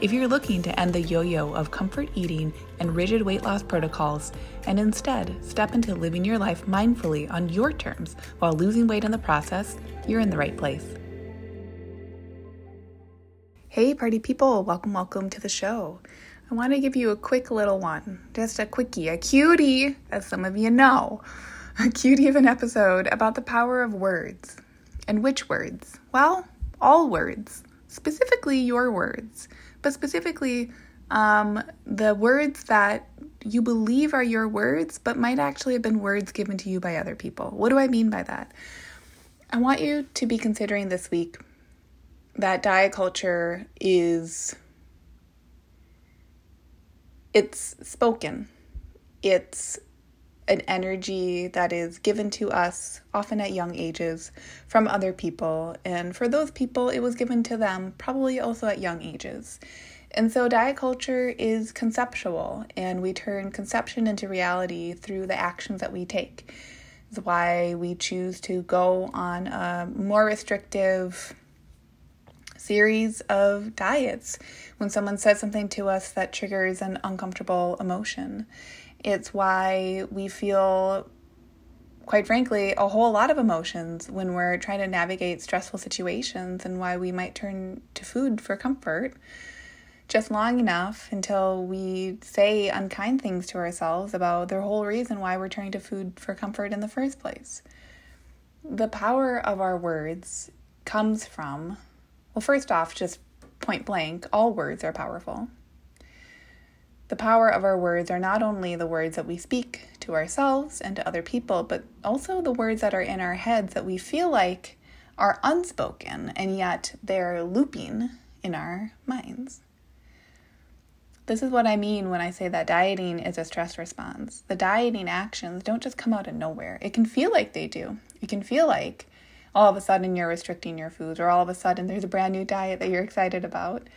If you're looking to end the yo yo of comfort eating and rigid weight loss protocols and instead step into living your life mindfully on your terms while losing weight in the process, you're in the right place. Hey, party people, welcome, welcome to the show. I want to give you a quick little one, just a quickie, a cutie, as some of you know, a cutie of an episode about the power of words. And which words? Well, all words, specifically your words but specifically um, the words that you believe are your words, but might actually have been words given to you by other people. What do I mean by that? I want you to be considering this week that diet culture is it's spoken. It's an energy that is given to us often at young ages from other people. And for those people, it was given to them probably also at young ages. And so diet culture is conceptual, and we turn conception into reality through the actions that we take. Is why we choose to go on a more restrictive series of diets when someone says something to us that triggers an uncomfortable emotion. It's why we feel, quite frankly, a whole lot of emotions when we're trying to navigate stressful situations, and why we might turn to food for comfort just long enough until we say unkind things to ourselves about the whole reason why we're turning to food for comfort in the first place. The power of our words comes from, well, first off, just point blank, all words are powerful. The power of our words are not only the words that we speak to ourselves and to other people, but also the words that are in our heads that we feel like are unspoken and yet they're looping in our minds. This is what I mean when I say that dieting is a stress response. The dieting actions don't just come out of nowhere. It can feel like they do. It can feel like all of a sudden you're restricting your foods, or all of a sudden there's a brand new diet that you're excited about.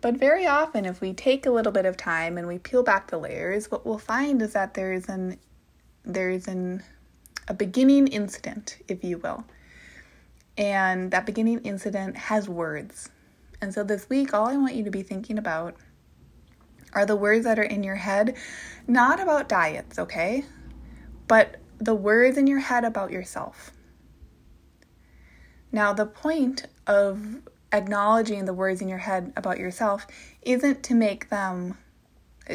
But very often, if we take a little bit of time and we peel back the layers, what we'll find is that there's an there's an a beginning incident, if you will. And that beginning incident has words. And so this week, all I want you to be thinking about are the words that are in your head, not about diets, okay? But the words in your head about yourself. Now, the point of acknowledging the words in your head about yourself isn't to make them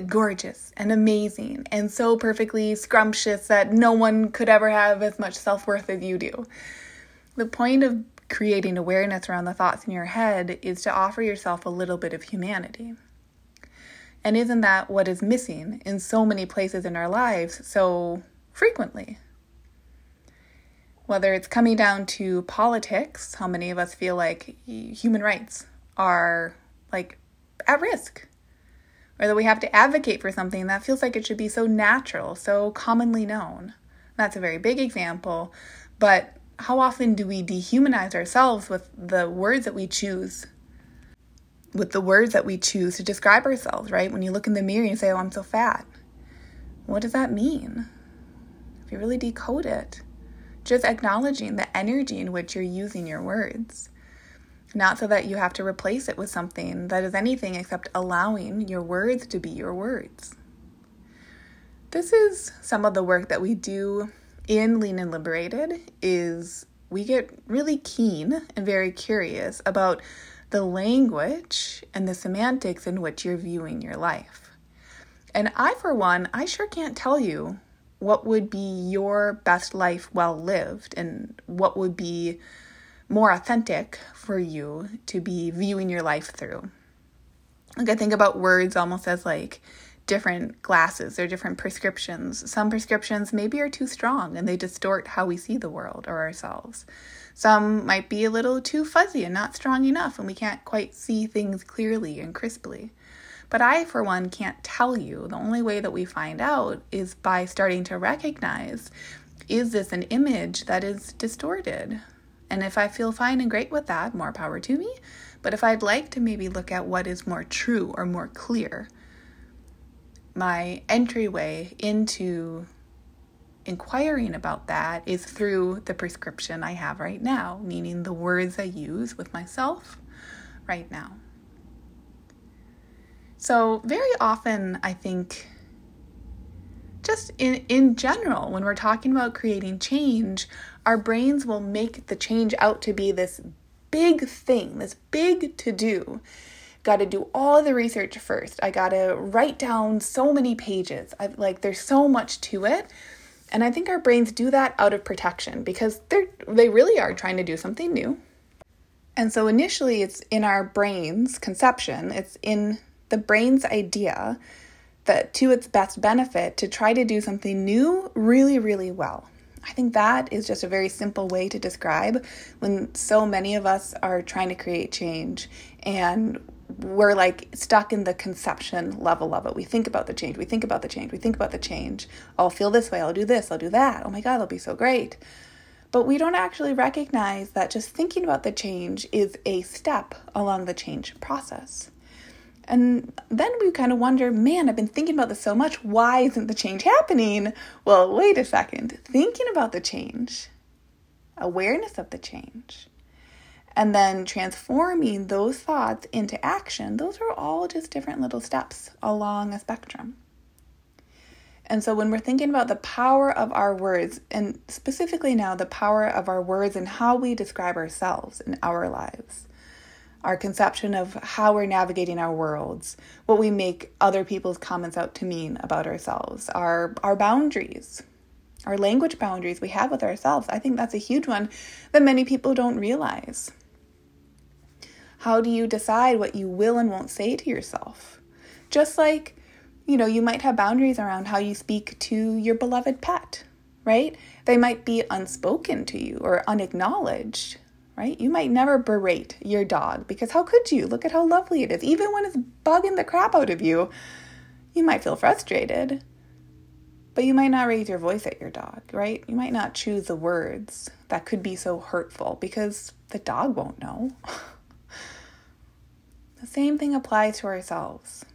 gorgeous and amazing and so perfectly scrumptious that no one could ever have as much self worth as you do. The point of creating awareness around the thoughts in your head is to offer yourself a little bit of humanity. And isn't that what is missing in so many places in our lives so frequently? Whether it's coming down to politics, how many of us feel like human rights are like at risk, or that we have to advocate for something that feels like it should be so natural, so commonly known. That's a very big example, but how often do we dehumanize ourselves with the words that we choose? With the words that we choose to describe ourselves, right? When you look in the mirror and you say, Oh, I'm so fat. What does that mean? If you really decode it, just acknowledging the energy in which you're using your words. Not so that you have to replace it with something that is anything except allowing your words to be your words. This is some of the work that we do in Lean and Liberated is we get really keen and very curious about the language and the semantics in which you're viewing your life. And I, for one, I sure can't tell you what would be your best life well lived and what would be more authentic for you to be viewing your life through. Like I think about words almost as like different glasses or different prescriptions. Some prescriptions maybe are too strong and they distort how we see the world or ourselves. Some might be a little too fuzzy and not strong enough and we can't quite see things clearly and crisply. But I, for one, can't tell you. The only way that we find out is by starting to recognize is this an image that is distorted? And if I feel fine and great with that, more power to me. But if I'd like to maybe look at what is more true or more clear, my entryway into inquiring about that is through the prescription I have right now, meaning the words I use with myself right now. So, very often, I think, just in, in general, when we're talking about creating change, our brains will make the change out to be this big thing, this big to do. Got to do all the research first. I got to write down so many pages. I like there's so much to it. And I think our brains do that out of protection because they're they really are trying to do something new. And so initially it's in our brain's conception, it's in the brain's idea that to its best benefit to try to do something new really, really well. I think that is just a very simple way to describe when so many of us are trying to create change and we're like stuck in the conception level of it. We think about the change, we think about the change, we think about the change. I'll feel this way, I'll do this, I'll do that. Oh my God, it'll be so great. But we don't actually recognize that just thinking about the change is a step along the change process. And then we kind of wonder, man, I've been thinking about this so much. Why isn't the change happening? Well, wait a second. Thinking about the change, awareness of the change, and then transforming those thoughts into action, those are all just different little steps along a spectrum. And so when we're thinking about the power of our words, and specifically now the power of our words and how we describe ourselves in our lives, our conception of how we're navigating our worlds, what we make other people's comments out to mean about ourselves, our our boundaries, our language boundaries we have with ourselves. I think that's a huge one that many people don't realize. How do you decide what you will and won't say to yourself? Just like, you know, you might have boundaries around how you speak to your beloved pet, right? They might be unspoken to you or unacknowledged right? You might never berate your dog because how could you? Look at how lovely it is. Even when it's bugging the crap out of you, you might feel frustrated, but you might not raise your voice at your dog, right? You might not choose the words that could be so hurtful because the dog won't know. the same thing applies to ourselves.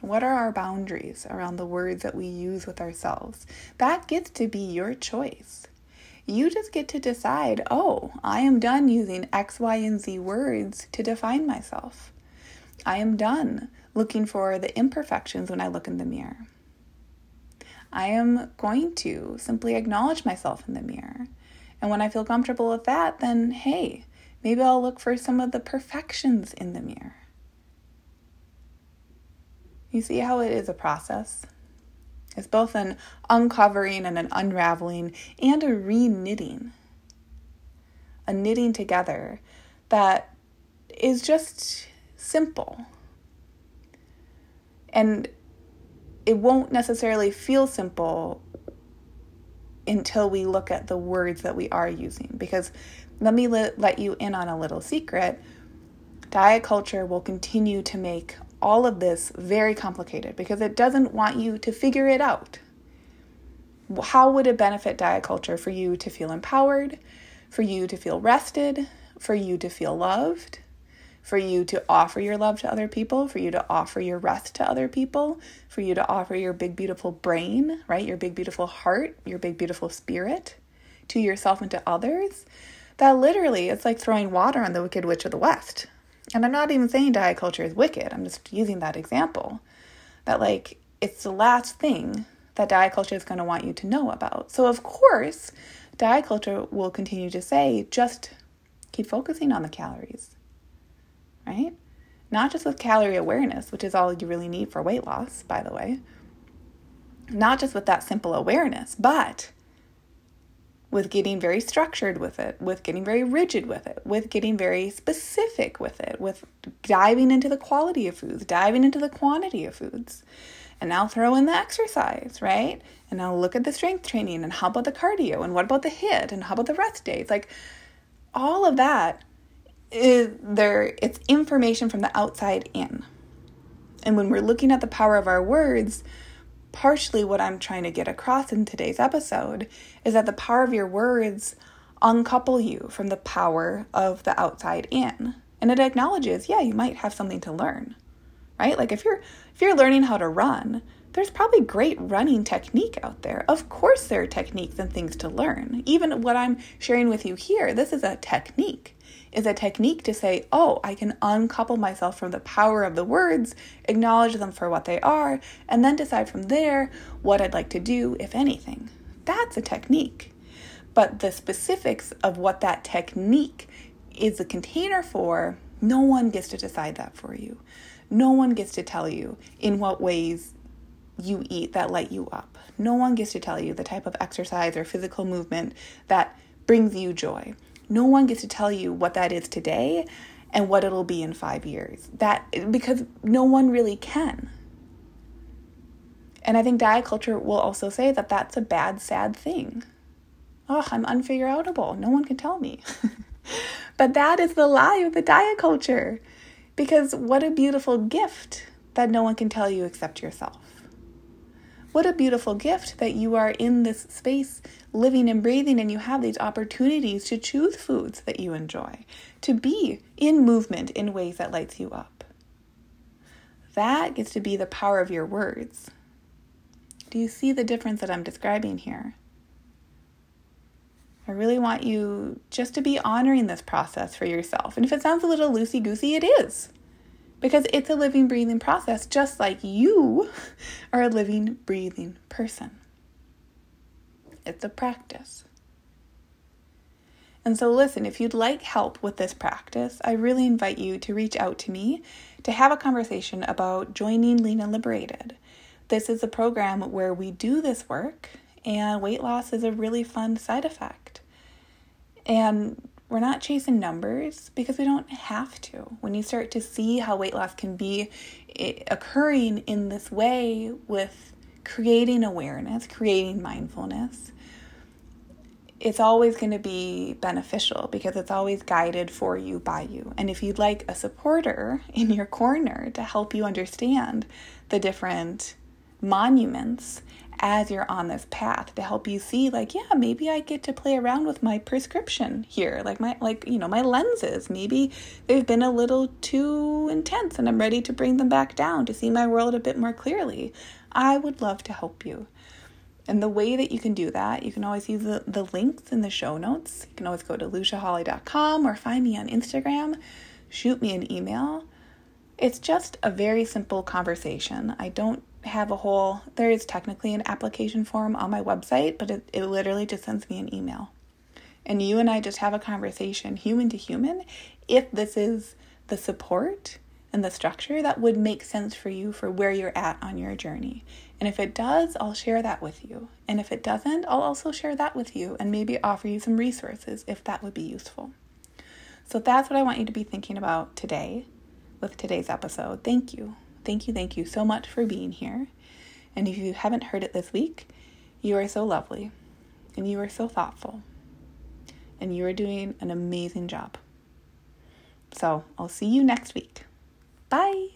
What are our boundaries around the words that we use with ourselves? That gets to be your choice you just get to decide, oh, I am done using X, Y, and Z words to define myself. I am done looking for the imperfections when I look in the mirror. I am going to simply acknowledge myself in the mirror. And when I feel comfortable with that, then hey, maybe I'll look for some of the perfections in the mirror. You see how it is a process? It's both an uncovering and an unraveling and a re knitting, a knitting together that is just simple. And it won't necessarily feel simple until we look at the words that we are using. Because let me let, let you in on a little secret diet culture will continue to make all of this very complicated because it doesn't want you to figure it out. How would it benefit diet culture for you to feel empowered, for you to feel rested, for you to feel loved, for you to offer your love to other people, for you to offer your rest to other people, for you to offer your big, beautiful brain, right? Your big, beautiful heart, your big, beautiful spirit to yourself and to others? That literally, it's like throwing water on the Wicked Witch of the West, and I'm not even saying diet culture is wicked, I'm just using that example. That, like, it's the last thing that diet culture is going to want you to know about. So, of course, diet culture will continue to say just keep focusing on the calories, right? Not just with calorie awareness, which is all you really need for weight loss, by the way. Not just with that simple awareness, but with getting very structured with it, with getting very rigid with it, with getting very specific with it, with diving into the quality of foods, diving into the quantity of foods. And now throw in the exercise, right? And now look at the strength training and how about the cardio and what about the HIIT and how about the rest days? Like all of that is there it's information from the outside in. And when we're looking at the power of our words, partially what I'm trying to get across in today's episode is that the power of your words uncouple you from the power of the outside in. And it acknowledges, yeah, you might have something to learn. Right? Like if you're if you're learning how to run, there's probably great running technique out there. Of course there are techniques and things to learn. Even what I'm sharing with you here, this is a technique. Is a technique to say, "Oh, I can uncouple myself from the power of the words, acknowledge them for what they are, and then decide from there what I'd like to do if anything." That's a technique. But the specifics of what that technique is a container for, no one gets to decide that for you. No one gets to tell you in what ways you eat that light you up. No one gets to tell you the type of exercise or physical movement that brings you joy. No one gets to tell you what that is today and what it'll be in 5 years. That because no one really can. And I think diet culture will also say that that's a bad sad thing oh, I'm unfigureoutable. No one can tell me. but that is the lie of the diet culture. Because what a beautiful gift that no one can tell you except yourself. What a beautiful gift that you are in this space living and breathing and you have these opportunities to choose foods that you enjoy, to be in movement in ways that lights you up. That gets to be the power of your words. Do you see the difference that I'm describing here? I really want you just to be honoring this process for yourself. And if it sounds a little loosey goosey, it is. Because it's a living, breathing process, just like you are a living, breathing person. It's a practice. And so, listen, if you'd like help with this practice, I really invite you to reach out to me to have a conversation about joining Lean and Liberated. This is a program where we do this work, and weight loss is a really fun side effect. And we're not chasing numbers because we don't have to. When you start to see how weight loss can be eh, occurring in this way with creating awareness, creating mindfulness, it's always going to be beneficial because it's always guided for you by you. And if you'd like a supporter in your corner to help you understand the different monuments as you're on this path to help you see like yeah maybe i get to play around with my prescription here like my like you know my lenses. Maybe they've been a little too intense and i'm ready to bring them back down to see my world a bit more clearly. I would love to help you. And the way that you can do that you can always use the, the links in the show notes. You can always go to luciahawley.com or find me on instagram. Shoot me an email. It's just a very simple conversation. I don't have a whole, there is technically an application form on my website, but it, it literally just sends me an email. And you and I just have a conversation, human to human, if this is the support and the structure that would make sense for you for where you're at on your journey. And if it does, I'll share that with you. And if it doesn't, I'll also share that with you and maybe offer you some resources if that would be useful. So that's what I want you to be thinking about today with today's episode. Thank you. Thank you, thank you so much for being here. And if you haven't heard it this week, you are so lovely and you are so thoughtful and you are doing an amazing job. So I'll see you next week. Bye.